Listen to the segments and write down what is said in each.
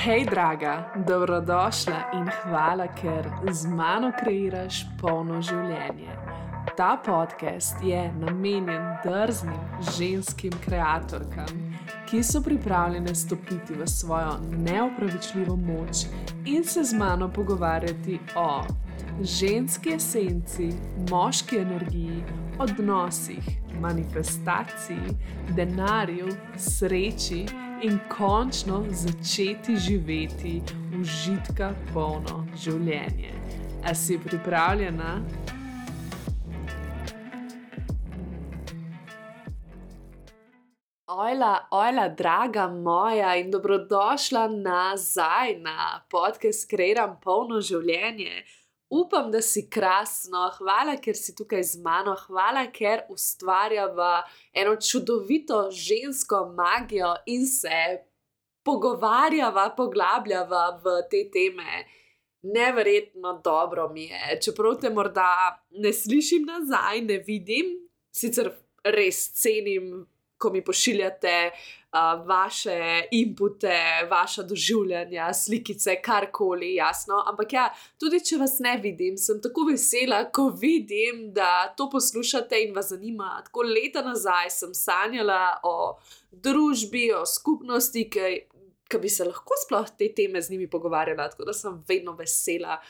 Hej, draga, dobrodošla in hvala, ker z mano kreiraš polno življenje. Ta podcast je namenjen drznim ženskim ustvarjalkam, ki so pripravljene stopiti v svojo neopravičljivo moč in se z mano pogovarjati o ženski esenci, moški energiji, odnosih, manifestaciji, denarju, sreči in končno začeti živeti užitka polno življenje. A si pripravljena? Ojla, ojla, draga moja, in dobrodošla nazaj na podcast Kreiram polno življenje. Upam, da si krasno, hvala, ker si tukaj z mano, hvala, ker ustvarjava eno čudovito žensko magijo in se pogovarjava, poglabljava v te teme. Neverjetno dobro mi je, čeprav te morda ne slišim nazaj, ne vidim, sicer res cenim ko mi pošiljate uh, vaše inpute, vaše doživljanja, slikice, karkoli, jasno. Ampak ja, tudi če vas ne vidim, sem tako vesela, ko vidim, da to poslušate in vas zanima. Tako leta nazaj sem sanjala o družbi, o skupnosti, ki, ki bi se lahko sploh te teme z njimi pogovarjala. Tako da sem vedno vesela.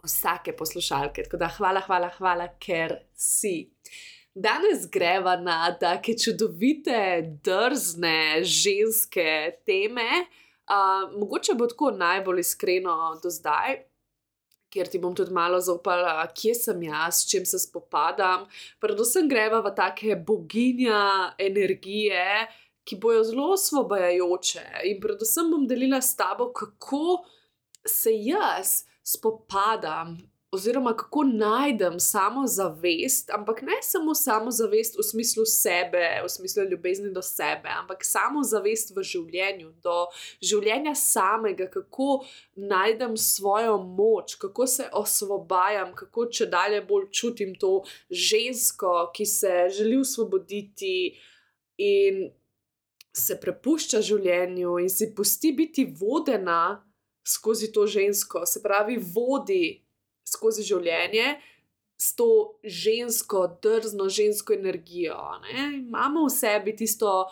Vsake poslušalke, tako da hvala, hvala, hvala, ker si. Danes greva na take čudovite, drzne, ženske teme. Uh, mogoče bo tako najbolj iskreno do zdaj, ker ti bom tudi malo zaupala, kje sem jaz, s čim se spopadam. Predvsem greva v take boginja energije, ki bojo zelo osvobajajoče. In predvsem bom delila s tabo, kako se jaz spopadam oziroma kako najdem samozavest, ampak ne samo samozavest v smislu sebe, v smislu ljubezni do sebe, ampak samozavest v življenju, do življenja samega, kako najdem svojo moč, kako se osvobajam, kako če dalje bolj čutim to žensko, ki se želi osvoboditi in se prepušča življenju in si pusti biti vodena. Skozi to žensko, se pravi, vodi skozi življenje s to žensko, drzno žensko energijo. Ne? Imamo v sebi tisto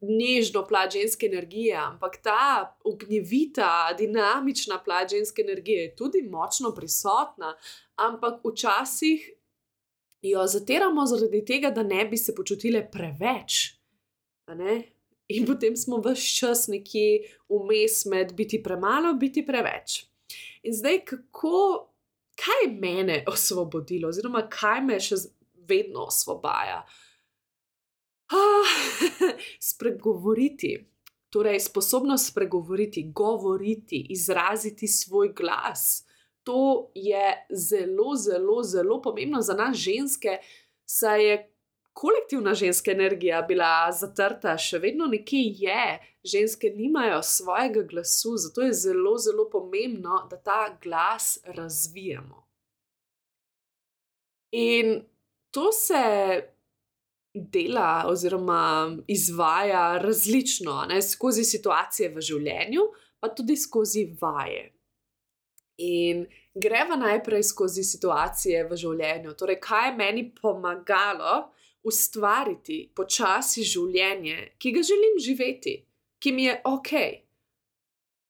nežno plat ženske energije, ampak ta ognjevita, dinamična plat ženske energije je tudi močno prisotna, ampak včasih jo zatiramo zaradi tega, da ne bi se počutile preveč. In potem smo vse čas nekje vmes med biti premalo, biti preveč. In zdaj, kako kaj je mene osvobodilo, oziroma kaj me še vedno osvobaja. Ah, spregovoriti, torej sposobnost spregovoriti, govoriti, izraziti svoj glas. To je zelo, zelo, zelo pomembno za nas ženske, saj je kolektivna ženska energija bila zatrta, še vedno nekje je. Ženske nimajo svojega glasu, zato je zelo, zelo pomembno, da ta glas razvijamo. In to se dela, oziroma izvaja različno, ne, skozi situacije v življenju, pa tudi skozi vaje. In greva najprej skozi situacije v življenju. Torej, kaj je meni pomagalo, ustvariti počasi življenje, ki ga želim živeti, ki mi je ok.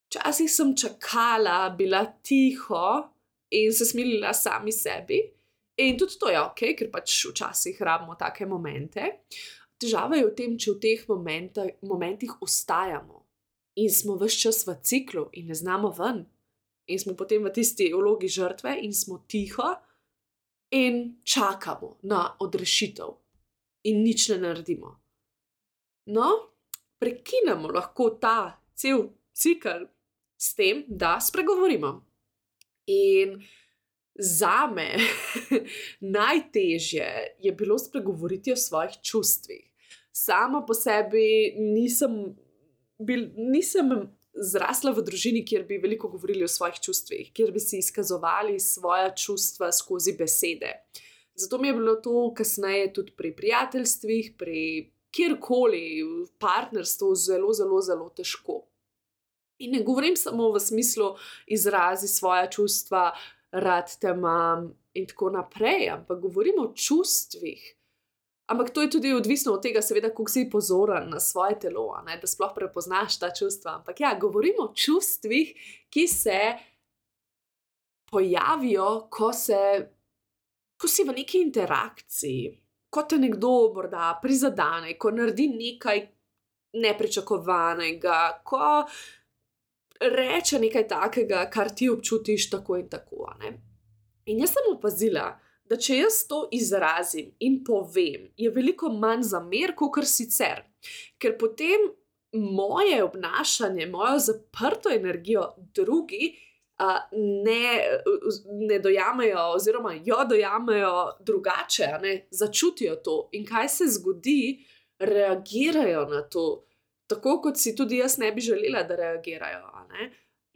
Včasih sem čakala, bila tiho in se smilila sami sebi, in tudi to je ok, ker pač včasih rabimo take momente. Težava je v tem, če v teh momentah, momentih ustajamo in smo vse čas v ciklu in ne znamo ven, in smo potem v tisti vlogi žrtve in smo tiho in čakamo na odrešitev in nič ne naredimo. No, prekinemo lahko ta cel cikl s tem, da spregovorimo. In za me najtežje je bilo spregovoriti o svojih čustvih. Sama po sebi nisem, bil, nisem zrasla v družini, kjer bi veliko govorili o svojih čustvih, kjer bi si izkazovali svoje čustva skozi besede. Zato mi je bilo to kasneje tudi pri prijateljstvih, pri kjerkoli, v partnerstvu zelo, zelo, zelo težko. In ne govorim samo v smislu izrazi svoje čustva, rad te imam in tako naprej, ampak govorim o čustvih. Ampak to je tudi odvisno od tega, seveda, kako si pozoren na svoje telo, ne, da sploh prepoznaš ta čustva. Ampak ja, govorimo o čustvih, ki se pojavijo, ko, se, ko si v neki interakciji, ko te nekdo morda prizadene, ko naredi nekaj nepričakovanega, ko reče nekaj takega, kar ti občutiš tako in tako. Ne? In jaz sem opazila, da če jaz to izrazim in povem, je veliko manj zamer, kot sicer. Ker potem moje obnašanje, mojo zaprto energijo drugi uh, ne, ne dojamejo, oziroma jo dojamejo drugače, ne, začutijo to. In kaj se zgodi, reagirajo na to tako kot si tudi jaz ne bi želela, da reagirajo.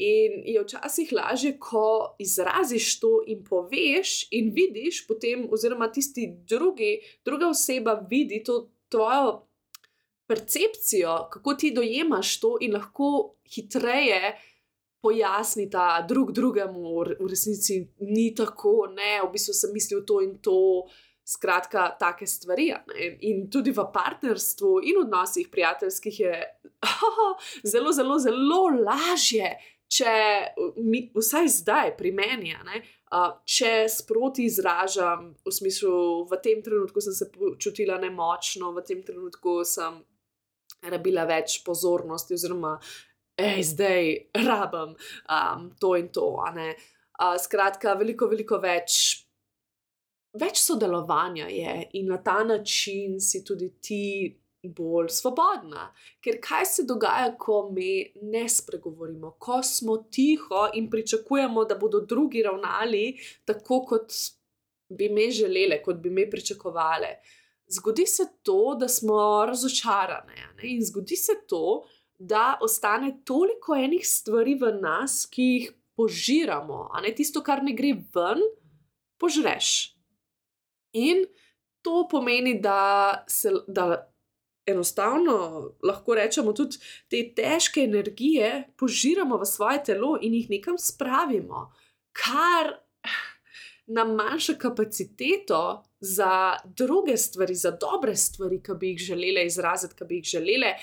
In je včasih lažje, ko izraziš to in poveš, in vidiš potem, oziroma tisti drugi, druga oseba vidi to tvojo percepcijo, kako ti dojemaš to, in lahko hitreje pojasni ta drug drugemu, v resnici ni tako, ne, v bistvu sem mislil to in to. Skratka, take stvari. Ne? In tudi v partnerstvu in odnosih prijateljskih je oh, zelo, zelo, zelo lažje, če mi, vsaj zdaj pri meni, uh, če sproti izražam, v smislu, v tem trenutku sem se počutila nemočno, v tem trenutku sem rabila več pozornosti, oziroma ej, zdaj rabim um, to in to. Uh, skratka, veliko, veliko več več sodelovanja je in na ta način si tudi ti bolj svobodna. Ker kaj se dogaja, ko mi ne spregovorimo, ko smo tiho in pričakujemo, da bodo drugi ravnali tako, kot bi mi želeli, kot bi mi pričakovali. Zgodi se to, da smo razočarane, ne? in zgodi se to, da ostane toliko enih stvari v nas, ki jih požiramo, a ne tisto, kar ne gre ven, požreš. In to pomeni, da, se, da enostavno lahko rečemo tudi te težke energije požiramo v svoje telo in jih nekam spravimo, kar nam manjša kapaciteto za druge stvari, za dobre stvari, ki bi jih želeli izraziti, ki bi jih želeli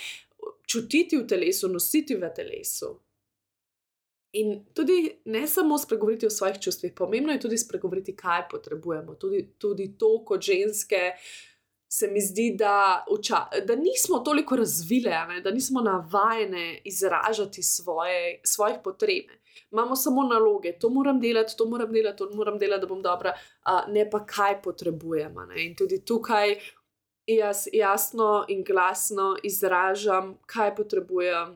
čutiti v telesu, nositi v telesu. In tudi ne samo spregovoriti o svojih čustvih, pomembno je tudi spregovoriti, kaj potrebujemo. Tudi, tudi to, kot ženske, se mi zdi, da, uča, da nismo toliko razvile, ne, da nismo navajene izražati svoje, svojih potreb. Imamo samo naloge, to moram delati, to moram delati, to moram delati, da bom dobra, ne pa kaj potrebujemo. Ne. In tudi tukaj jaz jasno in glasno izražam, kaj potrebujem.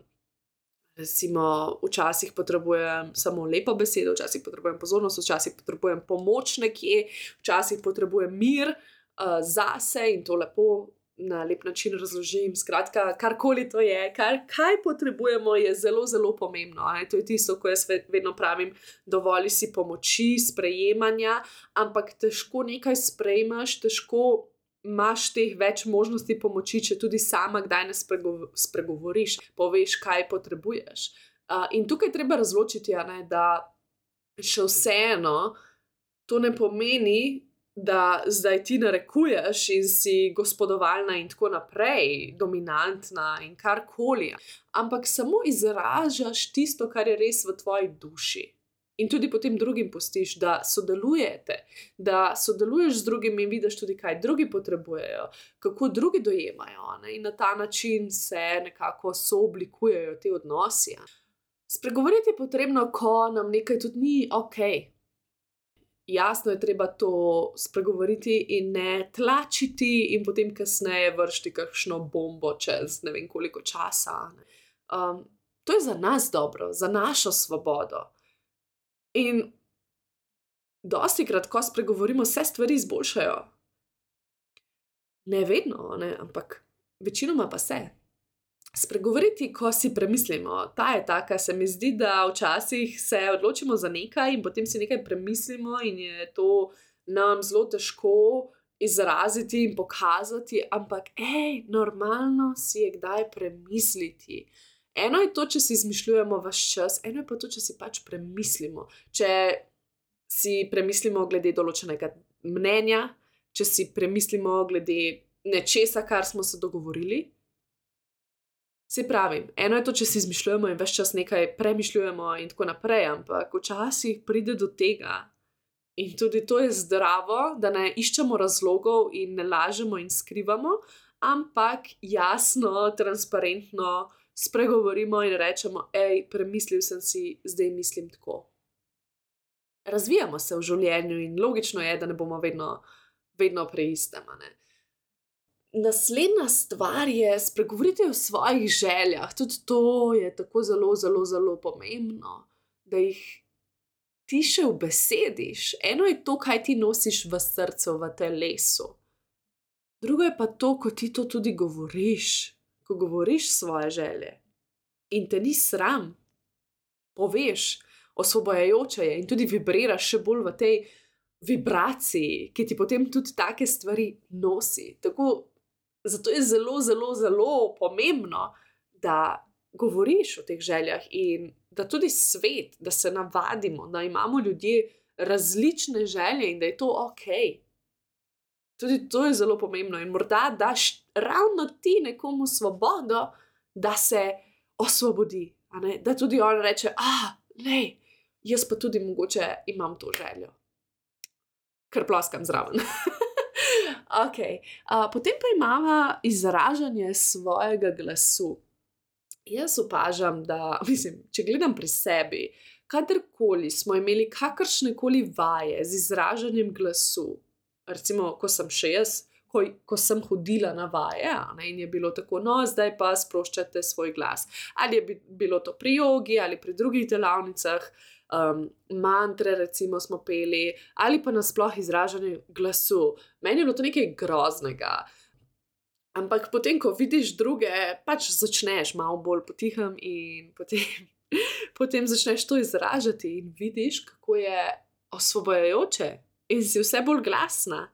Recimo, včasih potrebujem samo lepo besedo, včasih potrebujem pozornost, včasih potrebujem pomoč nekje, včasih potrebujem mir uh, zase in to lepo na lep način razložim. Skratka, karkoli to je, kar, kaj potrebujemo, je zelo, zelo pomembno. Ne? To je tisto, ko jaz vedno pravim: dovolj si pomoči, sprejemanja, ampak težko nekaj sprejmaš, težko imaš teh več možnosti pomoči, če tudi sama kdaj ne spregov spregovoriš, poveš, kaj potrebuješ. Uh, in tukaj treba razločiti, ne, da še vseeno to ne pomeni, da zdaj ti narekuješ in si gospodovalna in tako naprej, dominantna in karkoli, ampak samo izražaš tisto, kar je res v tvoji duši in tudi potem drugim postiš, da sodelujete, da sodeluješ z drugimi in vidiš tudi, kaj drugi potrebujejo, kako drugi dojemajo. Ne? In na ta način se nekako sooblikujejo ti odnosi. Spregovoriti je potrebno, ko nam nekaj tudi ni ok. Jasno je treba to spregovoriti in ne tlačiti, in potem kasneje vršiti kakšno bombo čez ne vem koliko časa. Um, to je za nas dobro, za našo svobodo. In dosti krat, ko spregovorimo, se stvari izboljšajo. Ne vedno, ne, ampak večinoma pa se. Spregovoriti, ko si premislimo, ta je taka, se mi zdi, da včasih se odločimo za nekaj in potem si nekaj premislimo, in je to nam zelo težko izraziti in pokazati, ampak, hej, normalno si je kdaj premisliti. Eno je to, če si izmišljujemo vse čas, eno je pa to, če si pač premislimo. Če si premislimo glede določenega mnenja, če si premislimo glede nečesa, kar smo se dogovorili. Se pravi, eno je to, če si izmišljujemo in več čas nekaj premišljujemo, in tako naprej, ampak včasih pride do tega, in tudi to je zdravo, da ne iščemo razlogov in ne lažemo in skrivamo, ampak jasno, transparentno spregovorimo in rečemo: hej, premislil sem si, zdaj mislim tako. Razvijamo se v življenju in logično je, da ne bomo vedno, vedno pri istem. Naslednja stvar je spregovoriti o svojih željah. Tudi to je tako zelo, zelo, zelo pomembno, da jih ti še v besediš. Eno je to, kaj ti nosiš v srcu, v telesu. Drugo je pa to, ko ti to tudi govoriš, ko govoriš svoje želje. In te ni sram, poveš, osvobojajoče je in tudi vibriraš še bolj v tej vibraciji, ki ti potem tudi take stvari nosi. Tako Zato je zelo, zelo, zelo pomembno, da govoriš o teh željah in da tudi svet, da se navadimo, da imamo ljudje različne želje in da je to ok. Tudi to je zelo pomembno in morda daš ravno ti nekomu svobodo, da se osvobodi. Da tudi on reče: Ah, ne, jaz pa tudi mogoče imam to željo. Ker ploskam zraven. Okay. Uh, potem pa imamo izražanje svojega glasu. Jaz opažam, da, mislim, če gledam pri sebi, kadarkoli smo imeli kakršne koli vaje z izražanjem glasu, recimo, ko sem še jaz, ko, ko sem hodila na vaje ne, in je bilo tako, no, zdaj pa sproščate svoj glas. Ali je bilo to pri jogi ali pri drugih delavnicah, um, mantre, recimo, smo peli, ali pa nasploh izražanje glasu. Meni je bilo to nekaj groznega. Ampak potem, ko vidiš druge, pač začneš malo bolj potihem in potem, potem začneš to izražati in vidiš, kako je osvobojajoče in si vse bolj glasna.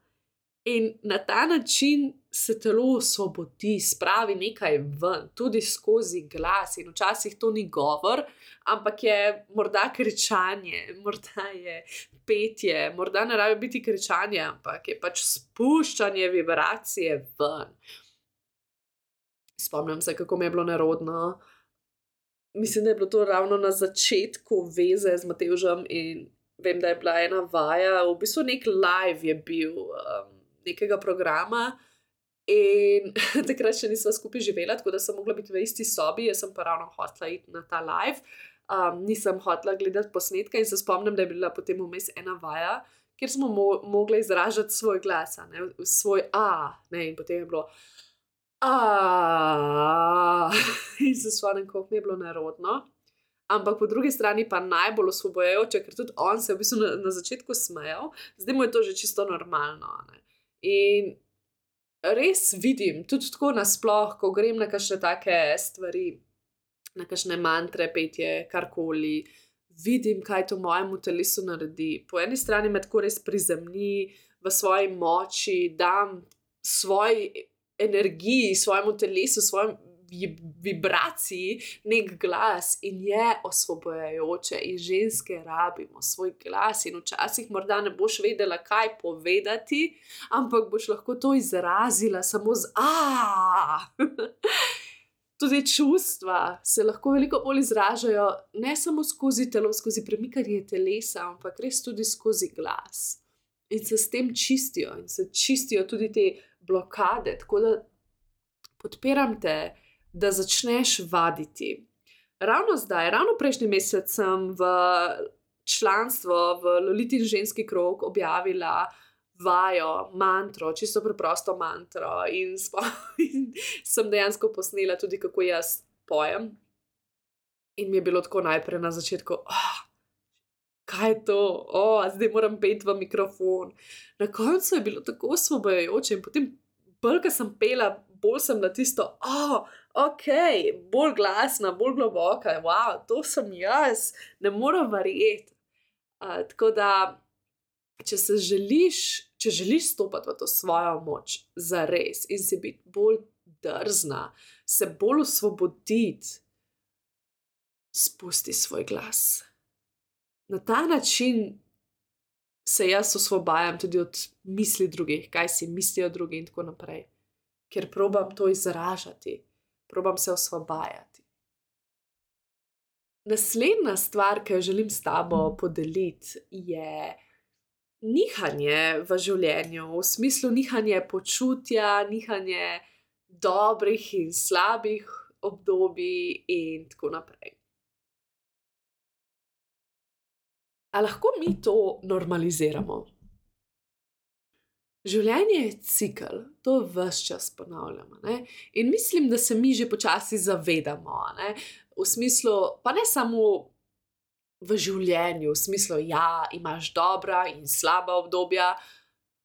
In na ta način se telo osvobodi, spravi nekaj ven, tudi skozi glas. In včasih to ni govor, ampak je morda kričanje, morda je petje, morda ne rabi biti kričanje, ampak je pač spuščanje vibracije ven. Spomnim se, kako mi je bilo nerodno. Mislim, da je bilo to ravno na začetku veze z Matežem in vem, da je bila ena vaja, v bistvu nek live je bil. Um, nekega programa. In takrat še nismo skupaj živela, tako da sem mogla biti v isti sobi, jaz sem pa ravno hotela iti na ta live. Um, nisem hotela gledati posnetka in se spomnim, da je bila potem vmes ena vaja, kjer smo mo mogli izražati svoj glas, ne, svoj A. Ne, in potem je bilo A. In se spomnim, kako mi je bilo nerodno. Ampak po drugi strani pa najbolj osvobojajoče, ker tudi on se je v bistvu na, na začetku smejal, zdaj mu je to že čisto normalno. Ne. In res vidim, tudi tako nasplošno, ko grem na kakšne take stvari, na kakšne mantre, petje, karkoli, vidim, kaj to mojemu telesu naredi. Po eni strani me tako res prizemni v svoji moči, dam svoji energiji, svojemu telesu, svojemu vibraciji nek glas in je osvobojajoče, in ženske rabimo svoj glas. In včasih morda ne boš vedela, kaj povedati, ampak boš lahko to izrazila samo z a. Tudi čustva se lahko veliko bolj izražajo ne samo skozi telo, skozi premikanje telesa, ampak res tudi skozi glas. In se s tem čistijo, in se čistijo tudi te blokade. Tako da podpiram te, da začneš vaditi. Ravno zdaj, ravno prejšnji mesec sem v članstvo v Lolitin ženski krog objavila vajo, mantro, čisto preprosto mantro. In, in sem dejansko posnela tudi, kako jaz pojem. In mi je bilo tako najprej na začetku, oh, kaj je to, oh, zdaj moram peti v mikrofon. Na koncu je bilo tako osvobojajoče in potem, bolj ko sem pela, bolj sem na tisto, oh, ok, bolj glasna, bolj globoka, wow, to sem jaz, ne morem verjeti. Uh, tako da, če se želiš, če želiš stopiti v to svojo moč, za res in si biti bolj drzna, se bolj osvoboditi, spusti svoj glas. Na ta način se jaz osvobajam tudi od misli drugih, kaj si mislijo drugi in tako naprej, ker probam to izražati, probam se osvobajati. Naslednja stvar, ki jo želim s tabo podeliti, je nihanje v življenju, v smislu nihanje počutja, nihanje dobrih in slabih obdobij, in tako naprej. Ali lahko mi to normaliziramo? Življenje je cikl, to vse čas ponavljamo. Ne? In mislim, da se mi že počasi zavedamo. Ne? V smislu, pa ne samo v življenju, v smislu, da ja, imaš dobra in slaba obdobja,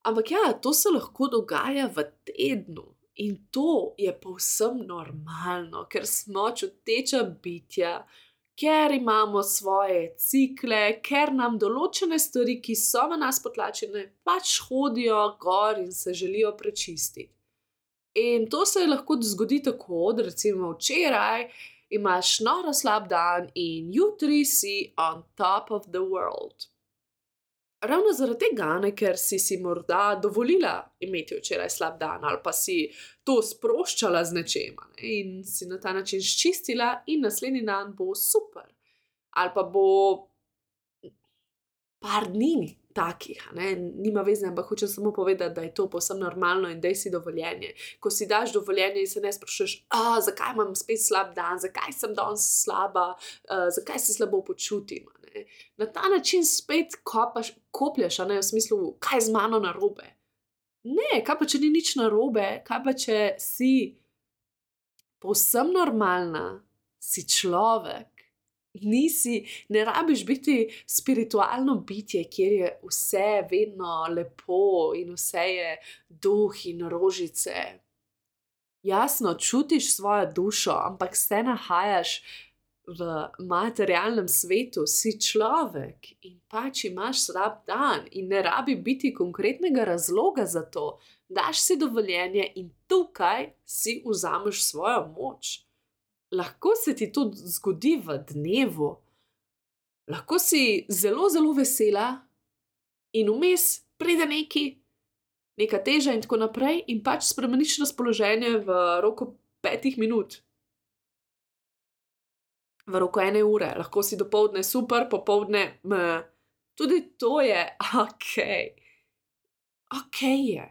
ampak ja, to se lahko dogaja v tednu. In to je povsem normalno, ker smo čuteča bitja, ker imamo svoje cikle, ker nam določene stvari, ki so v nas potlačene, pač hodijo gor in se želijo prečistiti. In to se lahko zgodi tako, da recimo včeraj imaš noro slab dan in jutri si on top of the world. Ravno zaradi tega, ne, ker si si morda dovolila imeti včeraj slab dan, ali pa si to sproščala z nečem in si na ta način ščistila, in naslednji dan bo super. Ali pa bo par dni takih, ne, nima veze, ampak hočem samo povedati, da je to povsem normalno in da si dovoljenje. Ko si daš dovoljenje in se ne sprašuješ, zakaj imam spet slab dan, zakaj sem danes slaba, uh, zakaj se slabo počutim. Ne? Na ta način spet kopaš, koplješ, ne v smislu, kaj je z mano na robe. Ne, kaj pa če ni nič na robe, kaj pa če si povsem normalna, si človek. Nisi, ne rabiš biti spiritualno bitje, kjer je vse vedno lepo in vse je duh in rožice. Jasno, čutiš svojo dušo, ampak se nahajaš v materialnem svetu, si človek in pač imaš slab dan, in ne rabi biti konkretnega razloga za to. Daš si dovoljenje in tukaj si vzameš svojo moč. Lahko se ti to zgodi v dnevu, lahko si zelo, zelo vesela in vmes pride neki, neka teža, in tako naprej, in pač spremeniš razpoloženje v roku petih minut v roko ene ure, lahko si dopoledne super, popoldne m. Tudi to je ok. Ok je.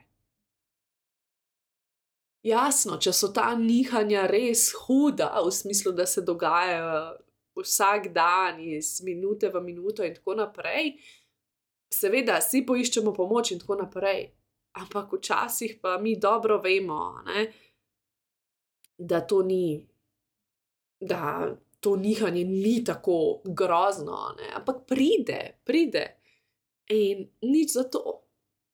Jasno, če so ta nihanja res huda, v smislu, da se dogajajo vsak dan, iz minute v minuto, in tako naprej, seveda, vsi poiščemo pomoč, in tako naprej. Ampak včasih pa mi dobro vemo, ne, da to ni, da to nihanje ni tako grozno, ne? ampak pride, pride. In nič za to.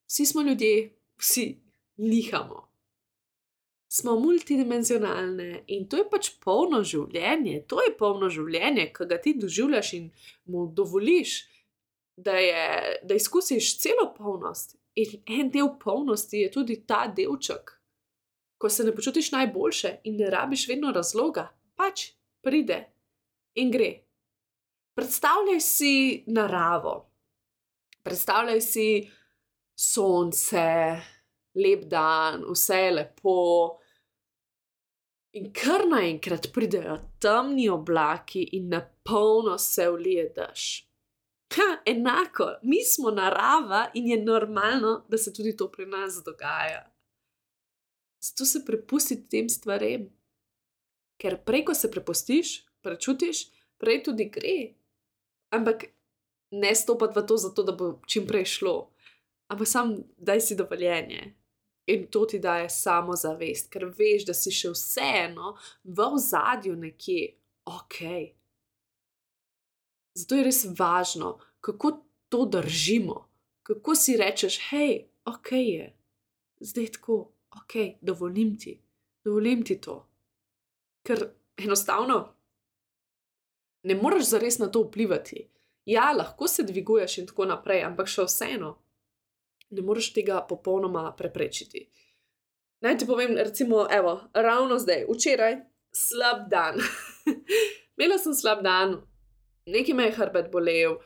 Vsi smo ljudje, vsi nihamo. Smo multidimenzionalne in to je pač polno življenje, to je polno življenje, ki ga ti doživljaš in mu dovoliš, da, je, da izkusiš celo polnost. In en del polnosti je tudi ta delček, ko se ne počutiš najboljše in ne rabiš vedno razloga, pač pride in gre. Predstavljaj si naravo, predstavljaj si sonce, lep dan, vse je lepo. In kar naenkrat pridejo temni oblaki in na polno se vlije dež. Ha, enako, mi smo narava in je normalno, da se tudi to pri nas dogaja. Zato se prepusti tem stvarem, ker preko se prepustiš, prečutiš, prej tudi gre. Ampak ne stopiti v to, zato, da bo čim prej šlo, ampak sam daj si dovoljenje. In to ti daje samo zavest, ker veš, da si še vseeno v ozadju nekje ok. Zato je res važno, kako to držimo, kako si rečeš, hej, ok je, zdaj tako, ok, dovolim ti, dovolim ti to. Ker enostavno ne moreš zares na to vplivati. Ja, lahko se dviguješ in tako naprej, ampak še vseeno ne moreš tega popolnoma preprečiti. Naj ti povem, recimo, evo, ravno zdaj, včeraj, slab dan. Me imela sem slab dan, nekaj me je hrbet bolel.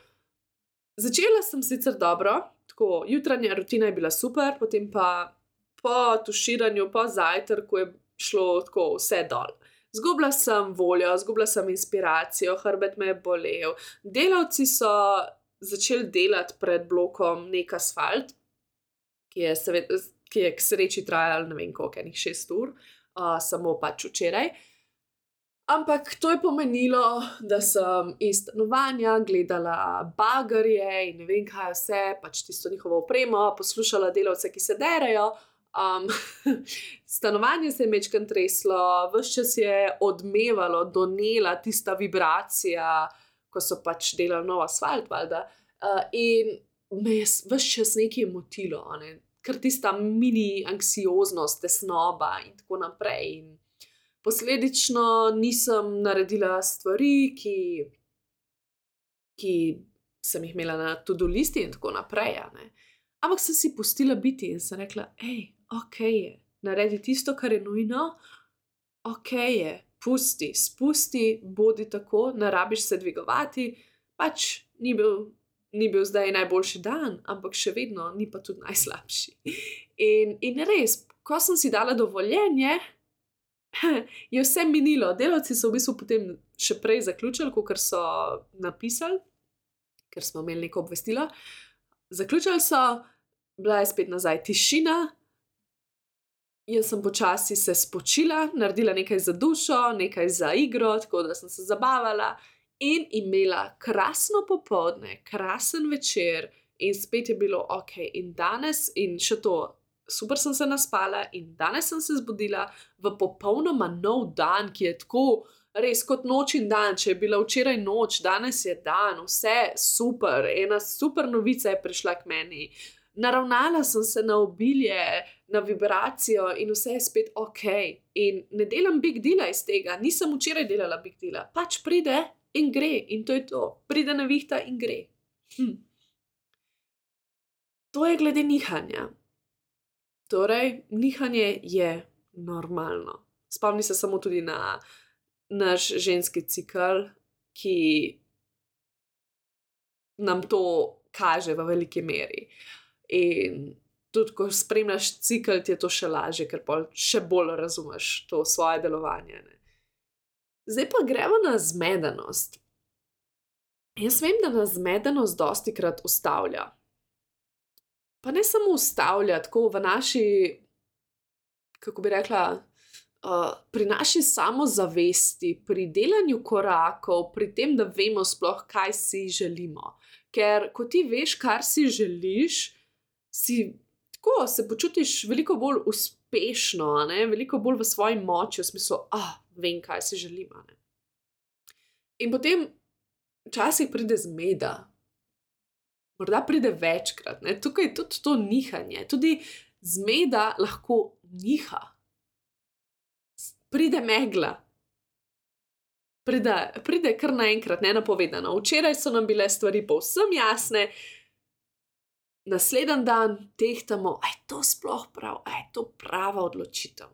Začela sem sicer dobro, tako jutranja rutina je bila super, potem pa po tuširanju, po zajtrku je šlo tako vse dol. Zgubila sem voljo, zgubila sem inspiracijo, hrbet me je bolel. Delavci so začeli delati pred blokom nek asfalt, ki je, seved, ki je k sreči trajal ne vem koliko, enih šest ur, uh, samo pač včeraj. Ampak to je pomenilo, da sem iz stanovanja gledala bagarje in ne vem kaj vse, pač tisto njihovo opremo, poslušala delavce, ki se derajo. Um, stanovanje se je mečkam treslo, vse čas je odmevalo, donela tista vibracija, ko so pač delali nov asfalt. Uh, in me je vse čas nekaj motilo, ne? ker tista mini anksioznost, tesnoba in tako naprej. In posledično nisem naredila stvari, ki, ki sem jih imela na tudi listi in tako naprej. Ampak sem si pustila biti in sem rekla, hej, ok je, naredi tisto, kar je nujno, ok je, pusti, spusti, bodi tako, ne rabiš se dvigovati, pač ni bil. Ni bil zdaj najboljši dan, ampak še vedno ni pa tudi najslabši. In, in res, ko sem si dala dovoljenje, je vse minilo. Delavci so v bistvu potem še prej zaključili, kot so napisali, ker smo imeli neko obvestilo. Zaključili so, bila je spet nazaj tišina. Jaz sem počasi se spočila, naredila nekaj za dušo, nekaj za igro, tako da sem se zabavala in imela krasno popoldne, krasen večer, in spet je bilo ok. In danes, in še to, super sem se naspala in danes sem se zbudila v popolnoma nov dan, ki je tako res kot noč in dan. Če je bila včeraj noč, danes je dan, vse super, ena super novica je prišla k meni. Naravnala sem se na obilje, na vibracijo in vse je spet ok. In ne delam big dela iz tega, nisem včeraj delala big dela, pač pride in gre in to je to, pride na vihta in gre. Hm. To je glede nihanja. Torej, nihanje je normalno. Spomni se samo tudi na naš ženski cikl, ki nam to kaže v veliki meri. In tudi, ko spremljaš cikl, ti je to še lažje, ker pa še bolj razumeš to svoje delovanje. Ne. Zdaj pa gremo na zmedenost. Jaz vem, da nas zmedenost dosti krat ustavlja pa ne samo ustavlja tako v naši, kako bi rekla, uh, pri naši samozavesti, pri delanju korakov, pri tem, da vemo sploh, kaj si želimo. Ker ko ti veš, kar si želiš, si tako se počutiš veliko bolj uspešno, ne? veliko bolj v svoji moči, v smislu, da oh, vem, kaj si želim. In potem včasih pride zmeda, morda pride večkrat. Ne? Tukaj je tudi to nihanje, tudi zmeda lahko niha. Pride megla. Pride, pride kar naenkrat, ne napovedano. Včeraj so nam bile stvari povsem jasne, naslednji dan tehtamo, da je to sploh prav, da je to prava odločitev.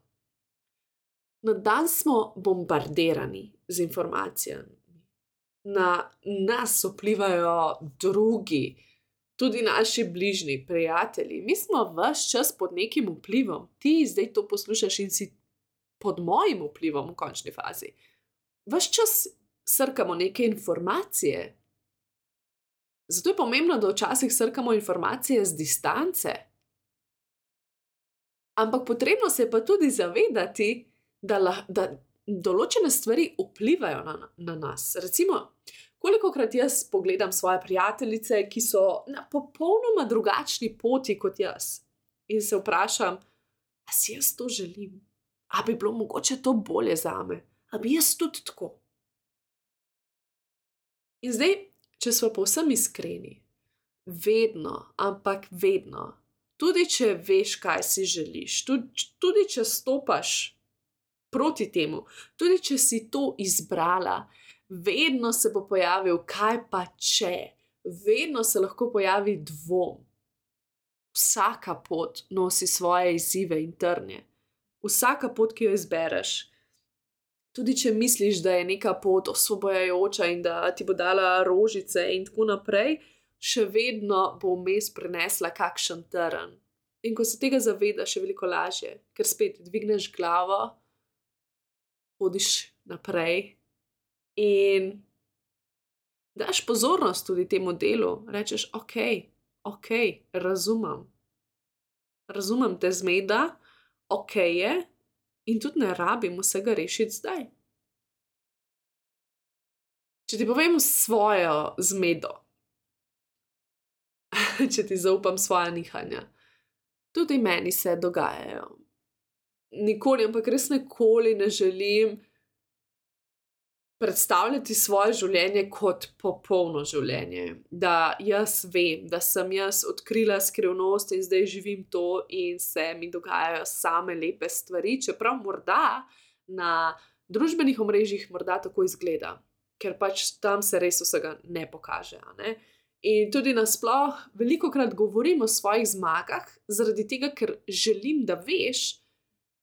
Na dan smo bombardirani z informacijami, na nas vplivajo drugi, tudi naši bližnji, prijatelji. Mi smo vse čas pod nekim vplivom, ti zdaj to poslušaš in si pod mojim vplivom v končni fazi. Ves čas srkamo neke informacije. Zato je pomembno, da včasih srkamo informacije z distance. Ampak potrebno se pa tudi zavedati, da, la, da določene stvari vplivajo na, na nas. Recimo, Koliko krat jaz pogledam svoje prijateljice, ki so na popolnoma drugačni poti kot jaz, in se vprašam, ali si jaz to želim, ali bi bilo mogoče to bolje za me, ali bi jaz tudi tako. In zdaj, če smo povsem iskreni, vedno, ampak vedno, tudi če veš, kaj si želiš, tudi, tudi če stopaš proti temu, tudi če si to izbrala vedno se bo pojavil, kaj pa če, vedno se lahko pojavi dvom. Vsaka pot nosi svoje izzive in trnje, vsaka pot, ki jo izbereš. Tudi če misliš, da je neka pot osvobojajoča in da ti bo dala rožice in tako naprej, še vedno bo vmes prenesla kakšen teren. In ko se tega zavedaš, je veliko lažje, ker spet dvigneš glavo, hodiš naprej in daš pozornost tudi temu delu. Rečeš, ok, ok, razumem. Razumem te zmeda, ok je, in tudi ne rabim vsega rešiti zdaj. Če ti povem svojo zmedo, če ti zaupam svoje nihanja, tudi meni se dogajajo. Nikoli, ampak res nikoli ne želim predstavljati svoje življenje kot popolno življenje. Da jaz vem, da sem jaz odkrila skrivnost in zdaj živim to, in se mi dogajajo same lepe stvari, čeprav morda na družbenih omrežjih morda tako izgleda, ker pač tam se res vsega ne pokaže. Ne? In tudi nasplošno, veliko krat govorim o svojih zmagah, zaradi tega, ker želim, da veš,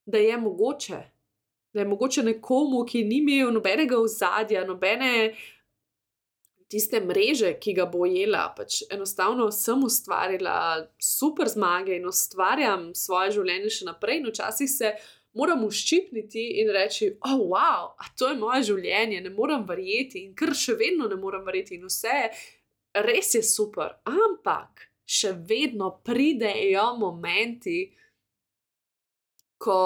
da je mogoče, da je mogoče nekomu, ki ni imel nobenega ozadja, nobene tiste mreže, ki ga bo jela. Pač enostavno sem ustvarila super zmage in ustvarjam svoje življenje še naprej, in včasih se moram uščipniti in reči: Oh, wow, to je moje življenje, ne morem verjeti in kar še vedno ne morem verjeti in vse. Res je super, ampak še vedno pridejo momenti, ko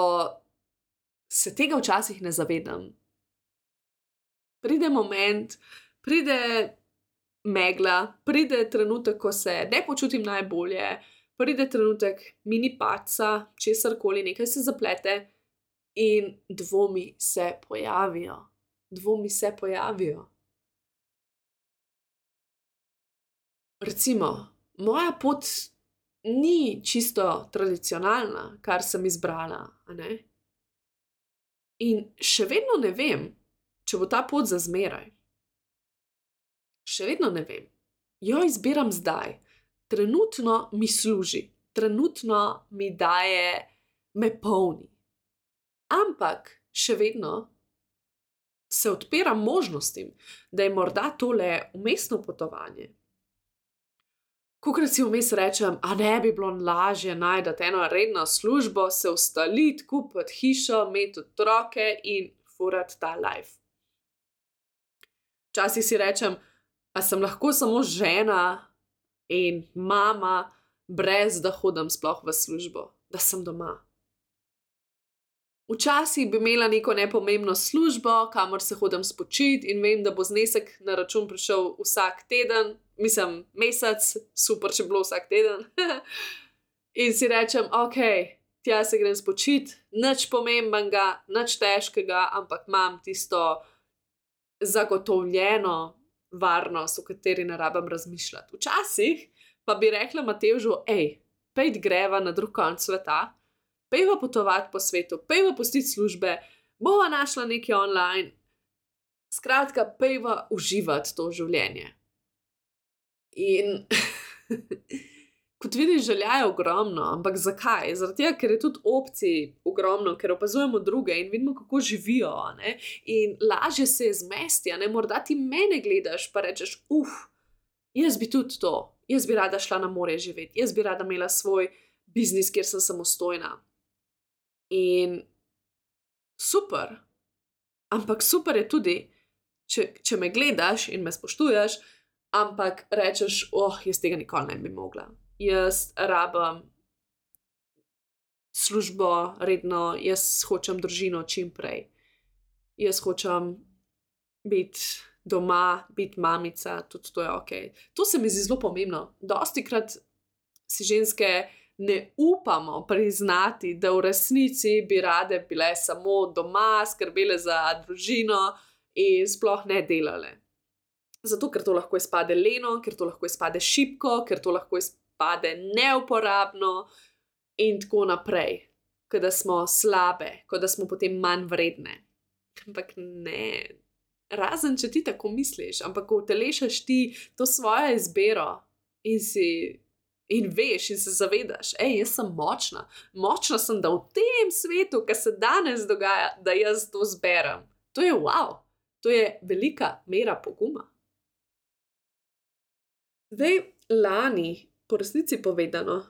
se tega včasih ne zavedam. Pride moment, pride megla, pride trenutek, ko se ne počutim najbolje, pride trenutek mini paca, česar koli, nekaj se zaplete in dvomi se pojavijo. Dvomi se pojavijo. Recimo, moja pot ni čisto tradicionalna, kar sem izbrala. In še vedno ne vem, če bo ta pot za zmeraj. Še vedno ne vem. Jo izbiram zdaj, trenutno mi služi, trenutno mi daje, me polni. Ampak še vedno se odpiram možnostim, da je morda tole umestno potovanje, Ko si vmes rečem, a ne bi bilo lažje najti eno redno službo, se ustaliti, kupiti hišo, imeti otroke in furati ta life. Včasih si rečem, a sem lahko samo žena in mama, brez da hodim sploh v službo, da sem doma. Včasih bi imela neko nepomembno službo, kamor se hodim spočiti in vem, da bo znesek na račun prišel vsak teden, mislim, mesec, super, če bi bilo vsak teden. in si rečem, ok, tja se grem spočiti, nič pomembenega, nič težkega, ampak imam tisto zagotovljeno varnost, o kateri ne rabim razmišljati. Včasih pa bi rekla Matežu, hej, pej greva na drug konc sveta, pejva potovati po svetu, pejva postiti službe, bova našla nekaj online. Skratka, pejva uživati to življenje. In kot vidiš, želja je ogromno, ampak zakaj? Zato, ker je tudi opcij ogromno, ker opazujemo druge in vidimo, kako živijo. Ne? In lažje se je zmesti, ne morda ti mene gledaš, pa rečeš, uf, jaz bi tudi to, jaz bi rada šla na more živeti, jaz bi rada imela svoj biznis, kjer sem samostojna. In super, ampak super je tudi, če, če me gledaš in me spoštuješ ampak rečeš, oh, jaz tega nikoli ne bi mogla. Jaz rabim službo redno, jaz hočem družino čim prej. Jaz hočem biti doma, biti mamica, tudi to je ok. To se mi zdi zelo pomembno. Dosti krat si ženske ne upamo priznati, da v resnici bi rade bile samo doma, skrbele za družino in sploh ne delale. Zato, ker to lahko izpade leno, ker to lahko izpade šipko, ker to lahko izpade neuporabno, in tako naprej, kot da smo slabe, kot da smo potem manj vredne. Ampak ne, razen če ti tako misliš, ampak ko telešaš ti to svojo izbiro in si. In veš, in se zavedaš, da jaz sem močna, močna sem, da v tem svetu, ki se danes dogaja, da jaz to zberem, To je wow, to je velika mera poguma. Zdaj, lani, po resnici povedano,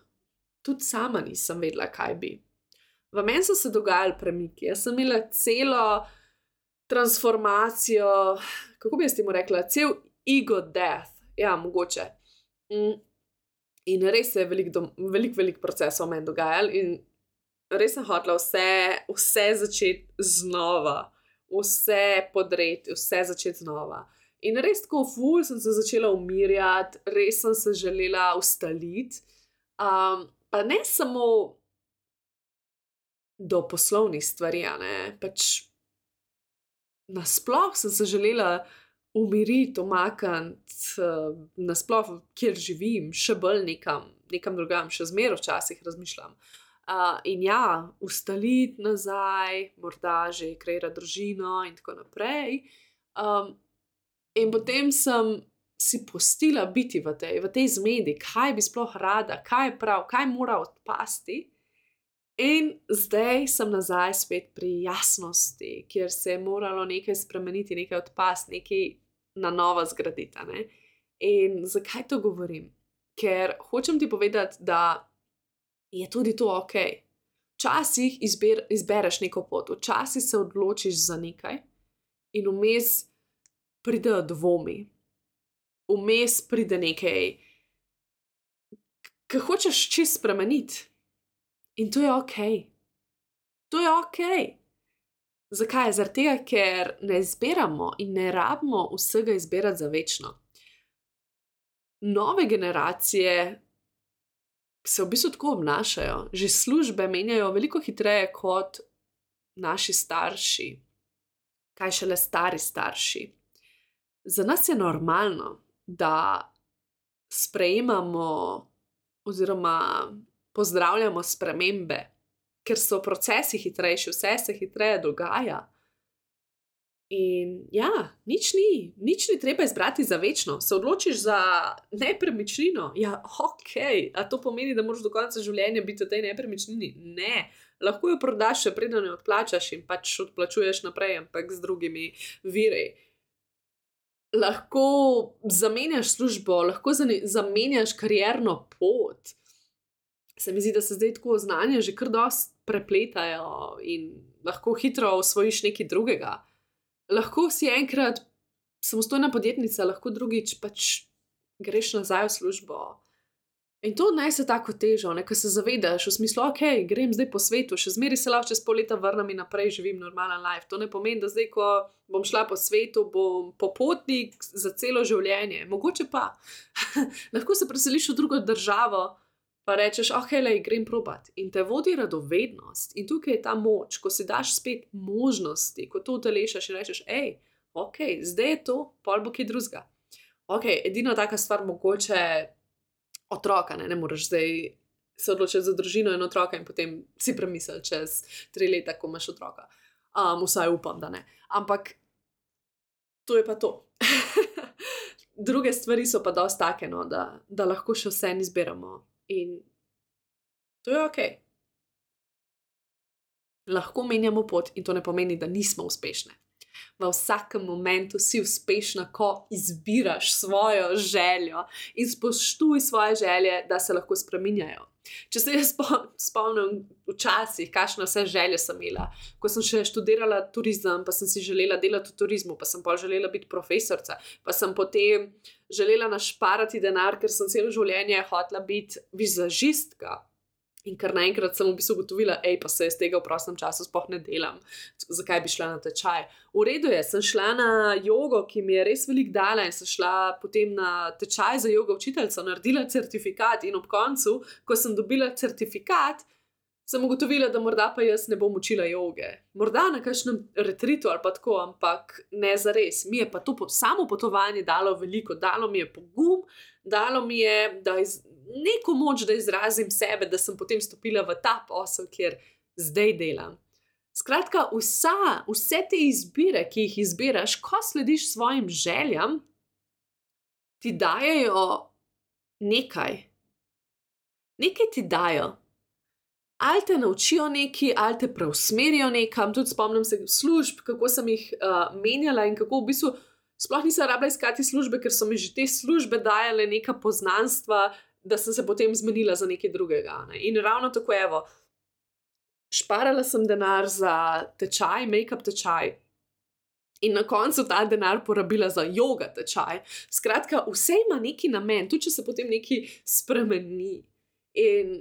tudi sama nisem vedela, kaj bi. V meni so se dogajali premiki, jaz sem imela celo transformacijo, kako bi jaz temu rekla, cel ego death, ja, mogoče. In res se je velik, velik, velik procesov meni dogajal, in res sem hotela vse, vse začeti znova, vse podreti, vse začeti znova. In res tako, ful sem se začela umirjati, res sem se želela ustaliti. Um, pa ne samo do poslovnih stvari, ne pač nasplošno sem se želela umiriti, omakniti, nasplošno, kjer živim, še bolj nekam, nekam drugam, še zmeraj včasih razmišljam. Uh, in ja, ustaliti nazaj, morda že kreirati družino, in tako naprej. Um, in potem sem si postila biti v tej, v tej zmedi, kaj bi sploh rada, kaj je prav, kaj mora odpasti. In zdaj sem nazaj spet pri jasnosti, kjer se je moralo nekaj spremeniti, nekaj odpasti, nekaj na novo zgraditi. Ne? In zakaj to govorim? Ker hočem ti povedati, da je tudi to ok. Včasih izber, izbereš neko pot, včasih se odločiš za nekaj in vmes pridejo dvomi, vmes pride nekaj, kar hočeš čist spremeniti. In to je ok. To je ok. Zakaj? Zaradi tega, ker ne izbiramo in ne rabimo vsega izbirati za večno. Nove generacije se v bistvu tako obnašajo, že službe menjajo veliko hitreje kot naši starši, kaj šele stari starši. Za nas je normalno, da sprejemamo oziroma pozdravljamo spremembe, ker so procesi hitrejši, vse se hitreje dogaja. In ja, nič ni, nič ni treba izbrati za večno. Se odločiš za nepremičnino. Ja, ok, a to pomeni, da moraš do konca življenja biti v tej nepremičnini? Ne, lahko jo prodaš, še preden jo odplačaš in pač odplačuješ naprej, ampak z drugimi viri. Lahko zamenjaš službo, lahko zamenjaš karjerno pot se mi zdi, da se zdaj tako znanje že kar dosti prepletajo in lahko hitro osvojiš nekaj drugega. Lahko si enkrat samostojna podjetnica, lahko drugič pač greš nazaj v službo. In to naj se tako težo, nekaj se zavedaš, v smislu, ok, grem zdaj po svetu, še zmeri se lahko čez pol leta vrnem in naprej živim normalen life. To ne pomeni, da zdaj, ko bom šla po svetu, bom popotnik za celo življenje. Mogoče pa lahko se preseliš v drugo državo, pa rečeš, oh, hej, grem probat. In te vodi radovednost. In tukaj je ta moč, ko si daš spet možnosti, ko to utelešaš in rečeš, hej, ok, zdaj je to, pol bo kaj drugega. Ok, edina taka stvar, mogoče otroka, ne, ne moreš zdaj se odločiti za družino in otroka in potem si premisel čez tri leta, ko imaš otroka. Um, vsaj upam, da ne. Ampak to je pa to. Druge stvari so pa dosta take, no, da, da lahko še vse izberemo. In to je ok. Lahko menjamo pot, in to ne pomeni, da nismo uspešni. V vsakem momentu si uspešna, ko izbiraš svojo željo in spoštuj svoje želje, da se lahko spremenjajo. Če se jaz spomnim včasih, kakšno vse želje sem imela, ko sem še študirala turizem, pa sem si želela delati v turizmu, pa sem pa želela biti profesorica, pa sem potem želela našparati denar, ker sem celo življenje hotela biti vizažistka. In kar naenkrat sem v bistvu ugotovila, hej, pa se jaz tega v prostem času sploh ne delam, zakaj bi šla na tečaj. V redu je, sem šla na jogo, ki mi je res velik dala, in sem šla potem na tečaj za jogo učiteljico, naredila certifikat, in ob koncu, ko sem dobila certifikat, sem ugotovila, da morda pa jaz ne bom učila joge. Morda na kakšnem retritu ali pa tako, ampak ne za res. Mi je pa to samo potovanje dalo veliko, dalo mi je pogum, dalo mi je, da iz neko moč, da izrazim sebe, da sem potem stopila v ta posel, kjer zdaj delam. Skratka, vsa, vse te izbire, ki jih izbiraš, ko slediš svojim željam, ti dajo nekaj. Nekaj ti dajo. Ali te naučijo nekaj, ali te preusmerijo nekam. Tudi spomnim se služb, kako sem jih uh, menjala in kako v bistvu sploh nisem rabila iskati službe, ker so mi že te službe dajale neka poznanstva, da sem se potem zmenila za nekaj drugega. Ne? In ravno tako, evo, šparala sem denar za tečaj, make-up tečaj. In na koncu ta denar porabila za yoga tečaj. Skratka, vse ima neki namen, tudi če se potem nekaj spremeni. In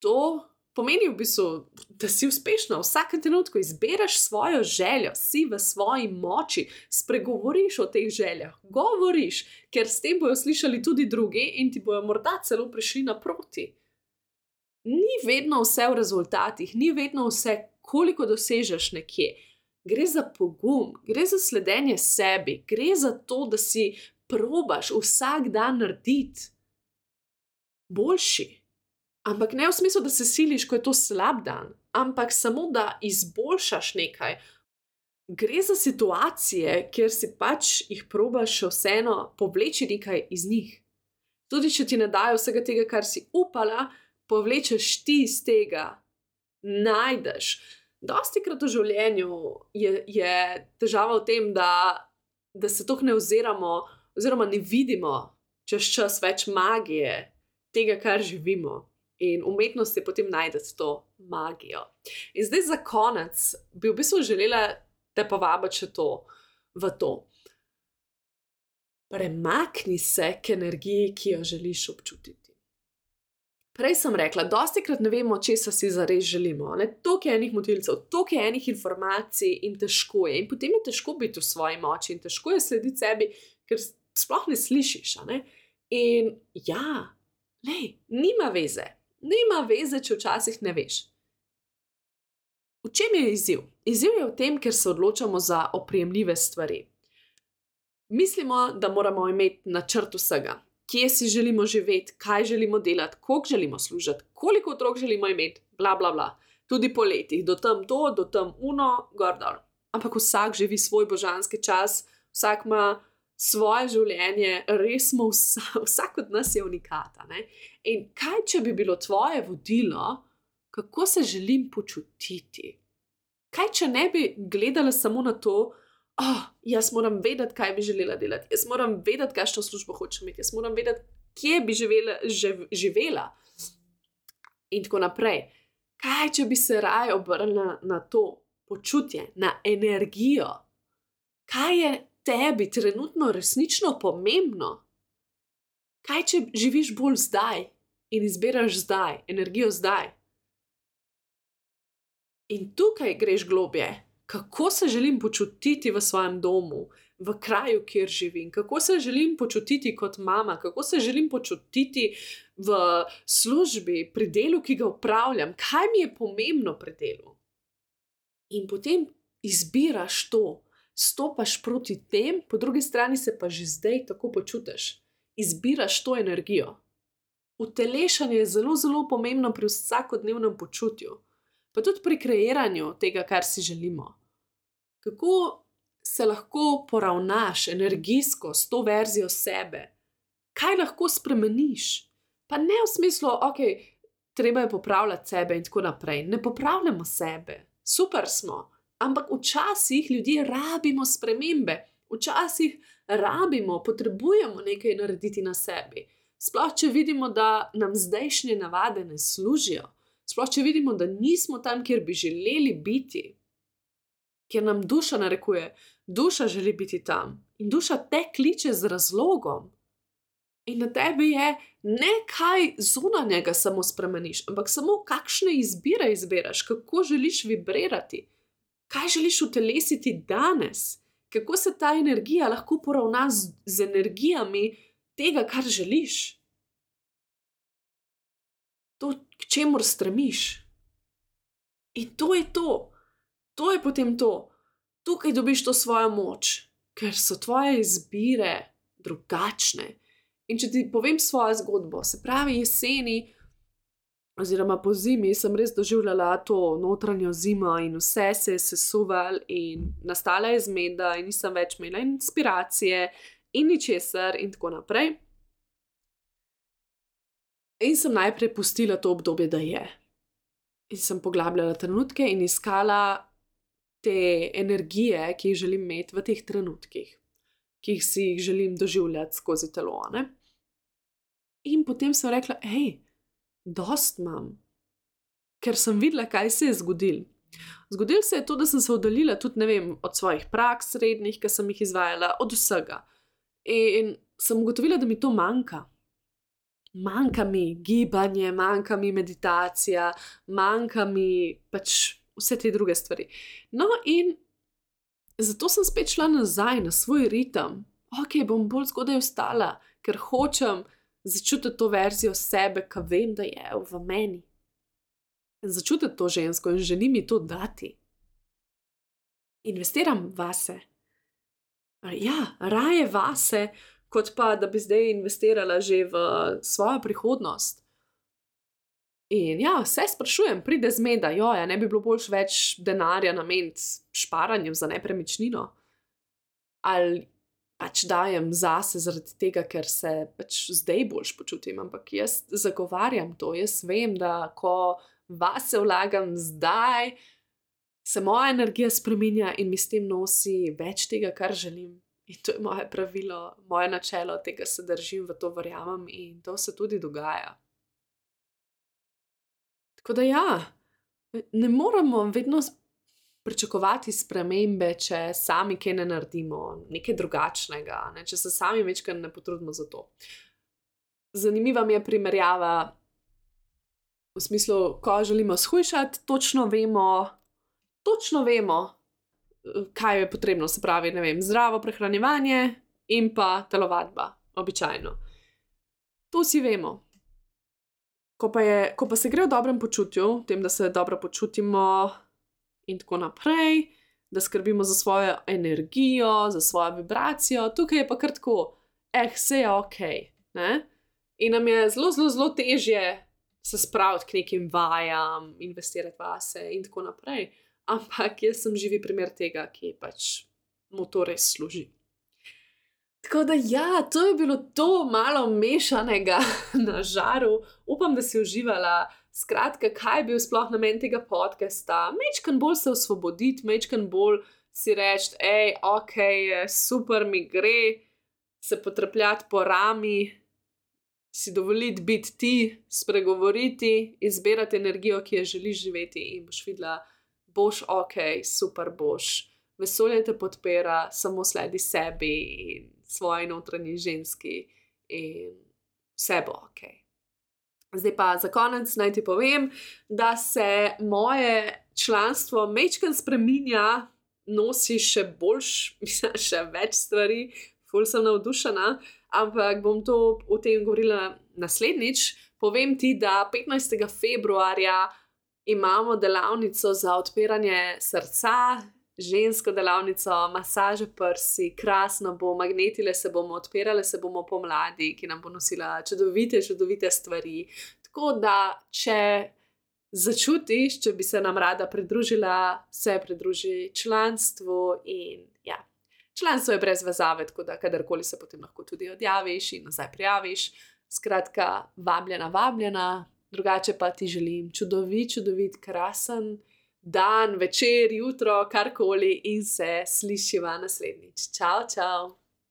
to pomeni v bistvu, da si uspešna v vsakem trenutku, izbereš svojo željo, si v svoji moči, spregovoriš o teh željah, govoriš, ker s tem bojo slišali tudi drugi in ti bojo morda celo prišli naproti. Ni vedno vse v rezultatih, ni vedno vse, koliko dosežeš nekje. Gre za pogum, gre za sledenje sebi, gre za to, da si probaš vsak dan narediti boljši. Ampak ne v smislu, da se siliš, ko je to slab dan, ampak samo da izboljšaš nekaj. Gre za situacije, kjer si pač jih probaš vseeno povleči nekaj iz njih. Tudi če ti ne dajo vsega tega, kar si upala, povlečeš ti iz tega, najdeš. Dosti krat v življenju je, je težava v tem, da, da se toh ne oziramo, oziroma ne vidimo čez čas več magije tega, kar živimo in umetnost je potem najdete to magijo. In zdaj za konec bi v bistvu želela te povabiti to v to. Premakni se k energiji, ki jo želiš občutiti. Prej sem rekla, dosti krat ne vemo, če si zares želimo. Toliko je enih motilcev, toliko je enih informacij in težko je. In potem je težko biti v svoji moči in težko je slediti sebi, ker sploh ne slišiš. Ne? In ja, lej, nima veze, nima veze, če včasih ne veš. V čem je izziv? Izziv je v tem, ker se odločamo za opremljive stvari. Mislimo, da moramo imeti načrt vsega, kje si želimo živeti, kaj želimo delati, koliko želimo služiti, koliko otrok želimo imeti, bla, bla, bla. Tudi po letih, do tam to, do tam uno, gor dol. Ampak vsak živi svoj božanski čas, vsak ima svoje življenje, res smo vsa, vsak od nas je unikata. Ne? In kaj, če bi bilo tvoje vodilo, kako se želim počutiti? Kaj, če ne bi gledala samo na to, da oh, jaz moram vedeti, kaj bi želela delati, jaz moram vedeti, kakšno službo hočem imeti, jaz moram vedeti, kje bi živela, živ, živela. In tako naprej. Kaj, če bi se raje obrnila na to počutje, na energijo? Kaj je tebi trenutno resnično pomembno? Kaj, če živiš bolj zdaj in izbiraš zdaj, energijo zdaj? In tukaj greš globje, kako se želim počutiti v svojem domu, v kraju, kjer živim, kako se želim počutiti kot mama, kako se želim počutiti v službi, pri delu, ki ga upravljam, kaj mi je pomembno pri delu. In potem izbiraš to, stopaš proti tem, po drugi strani se pa že zdaj tako počutiš, izbiraš to energijo. Utelešanje je zelo, zelo pomembno pri vsakodnevnem počutju, pa tudi pri kreiranju tega, kar si želimo. Kako se lahko poravnaš energijsko s to verzijo sebe, kaj lahko spremeniš. Pa ne v smislu, ok, treba je popravljati sebe in tako naprej. Ne popravljamo sebe, super smo, Ampak včasih ljudje rabimo spremembe, včasih rabimo, potrebujemo nekaj narediti na sebi. Sploh, če vidimo, da nam zdajšnje navade ne služijo, sploh, če vidimo, da nismo tam, kjer bi želeli biti, ker nam duša narekuje, duša želi biti tam. In duša te kliče z razlogom. In na tebi je ne kaj zunanjega samo spremeniš, ampak samo kakšne izbire izbiraš, kako želiš vibrirati kaj želiš utelesiti danes, kako se ta energija lahko poravna z, z energijami tega, kar želiš. To, k čemu stremiš. In to je to, to je potem to. Tukaj dobiš to svojo moč, ker so tvoje izbire drugačne. In če ti povem svojo zgodbo, se pravi, jeseni oziroma po zimi, sem res doživljala to notranjo zimo in vse se je sesuval, in nastala je zmeda, in nisem več imela inspiracije in ničesar, in tako naprej. In sem najprej pustila to obdobje, da je. in sem poglabljala trenutke in iskala te energije, ki jih želim imeti v teh trenutkih, ki jih si jih želim doživljati skozi telo. Ne? In potem sem rekla, hej, dost imam, ker sem videla, kaj se je zgodilo. Zgodilo se je to, da sem se oddaljila tudi vem, od svojih praks, srednjih, ki sem jih izvajala, od vsega. In sem ugotovila, da mi to manjka. Manjka mi gibanje, manjka mi meditacija, manjka mi pač vse te druge stvari. No, in zato sem spet šla nazaj na svoj ritem. Ok, bom bolj zgodaj vstala, ker hočem začutiti to verzijo sebe, ki vem, da je v meni. Začutiti to žensko in želim ji to dati. Investiram vase. Ja, raje vase, kot pa da bi zdaj investirala že v svojo prihodnost. In ja, vse sprašujem, pride zmeda, jo, ja, ne bi bilo boljš več denarja nameniti šparanju za nepremičnino. Ali pač dajem zase zaradi tega, ker se pač zdaj boljš počutim. Ampak jaz zagovarjam to, jaz vem, da ko vase vlagam zdaj, se moja energija spremenja in mi s tem nosi več tega, kar želim. In to je moje pravilo, moje načelo, tega se držim, v to verjamem in to se tudi dogaja. Tako da ja, ne moramo vedno pričakovati spremembe, če sami kaj ne naredimo, nekaj drugačnega, ne? če se sami večkrat ne potrudimo za to. Zanimiva mi je primerjava v smislu, ko želimo shujšati, točno vemo, točno vemo, kaj je potrebno, se pravi, vem, zdravo prehranjevanje in pa telovadba, običajno. To si vemo. Ko pa, je, ko pa se gre v dobrem počutju, tem, da se dobro počutimo in tako naprej, da skrbimo za svojo energijo, za svojo vibracijo, tukaj je pa kar tako, eh, vse je ok. Ne? In nam je zelo, zelo, zelo težje se spraviti k nekim vajam, investirati vase in tako naprej ampak jaz sem živi primer tega, ki pač mu to res služi. Tako da, ja, to je bilo to malo mešanega na žaru. Upam, da si uživala. Skratka, kaj je bil sploh namen tega podcasta? Mečkan bolj se osvoboditi, mečkan bolj si reči, hej, ok, super mi gre, se potrpljati po rami, si dovoliti biti ti, spregovoriti, izbirati energijo, ki jo želiš živeti in boš videla boš ok, super boš, vesolje te podpira, samo sledi sebi in svoji notranji ženski, in vse bo ok. Zdaj pa za konec naj ti povem, da se moje članstvo mečken spreminja, nosi še boljš, mislim, še več stvari, ful sem navdušena, ampak bom to o tem govorila naslednjič. Povem ti, da 15. februarja imamo delavnico za odpiranje srca, žensko delavnico, masaže prsi, krasno bo, magnetile se bomo odpirale, se bomo pomladi, ki nam bo nosila čudovite, čudovite stvari. Tako da, če začutiš, če bi se nam rada pridružila, se pridruži članstvu in ja. Članstvo je brez vezave, tako da kadarkoli se potem lahko tudi odjaviš in nazaj prijaviš. Skratka, vabljena, vabljena, drugače pa ti želim čudovit, čudovit, krasen dan, večer, jutro, karkoli in se slišiva naslednjič. Čau, čau!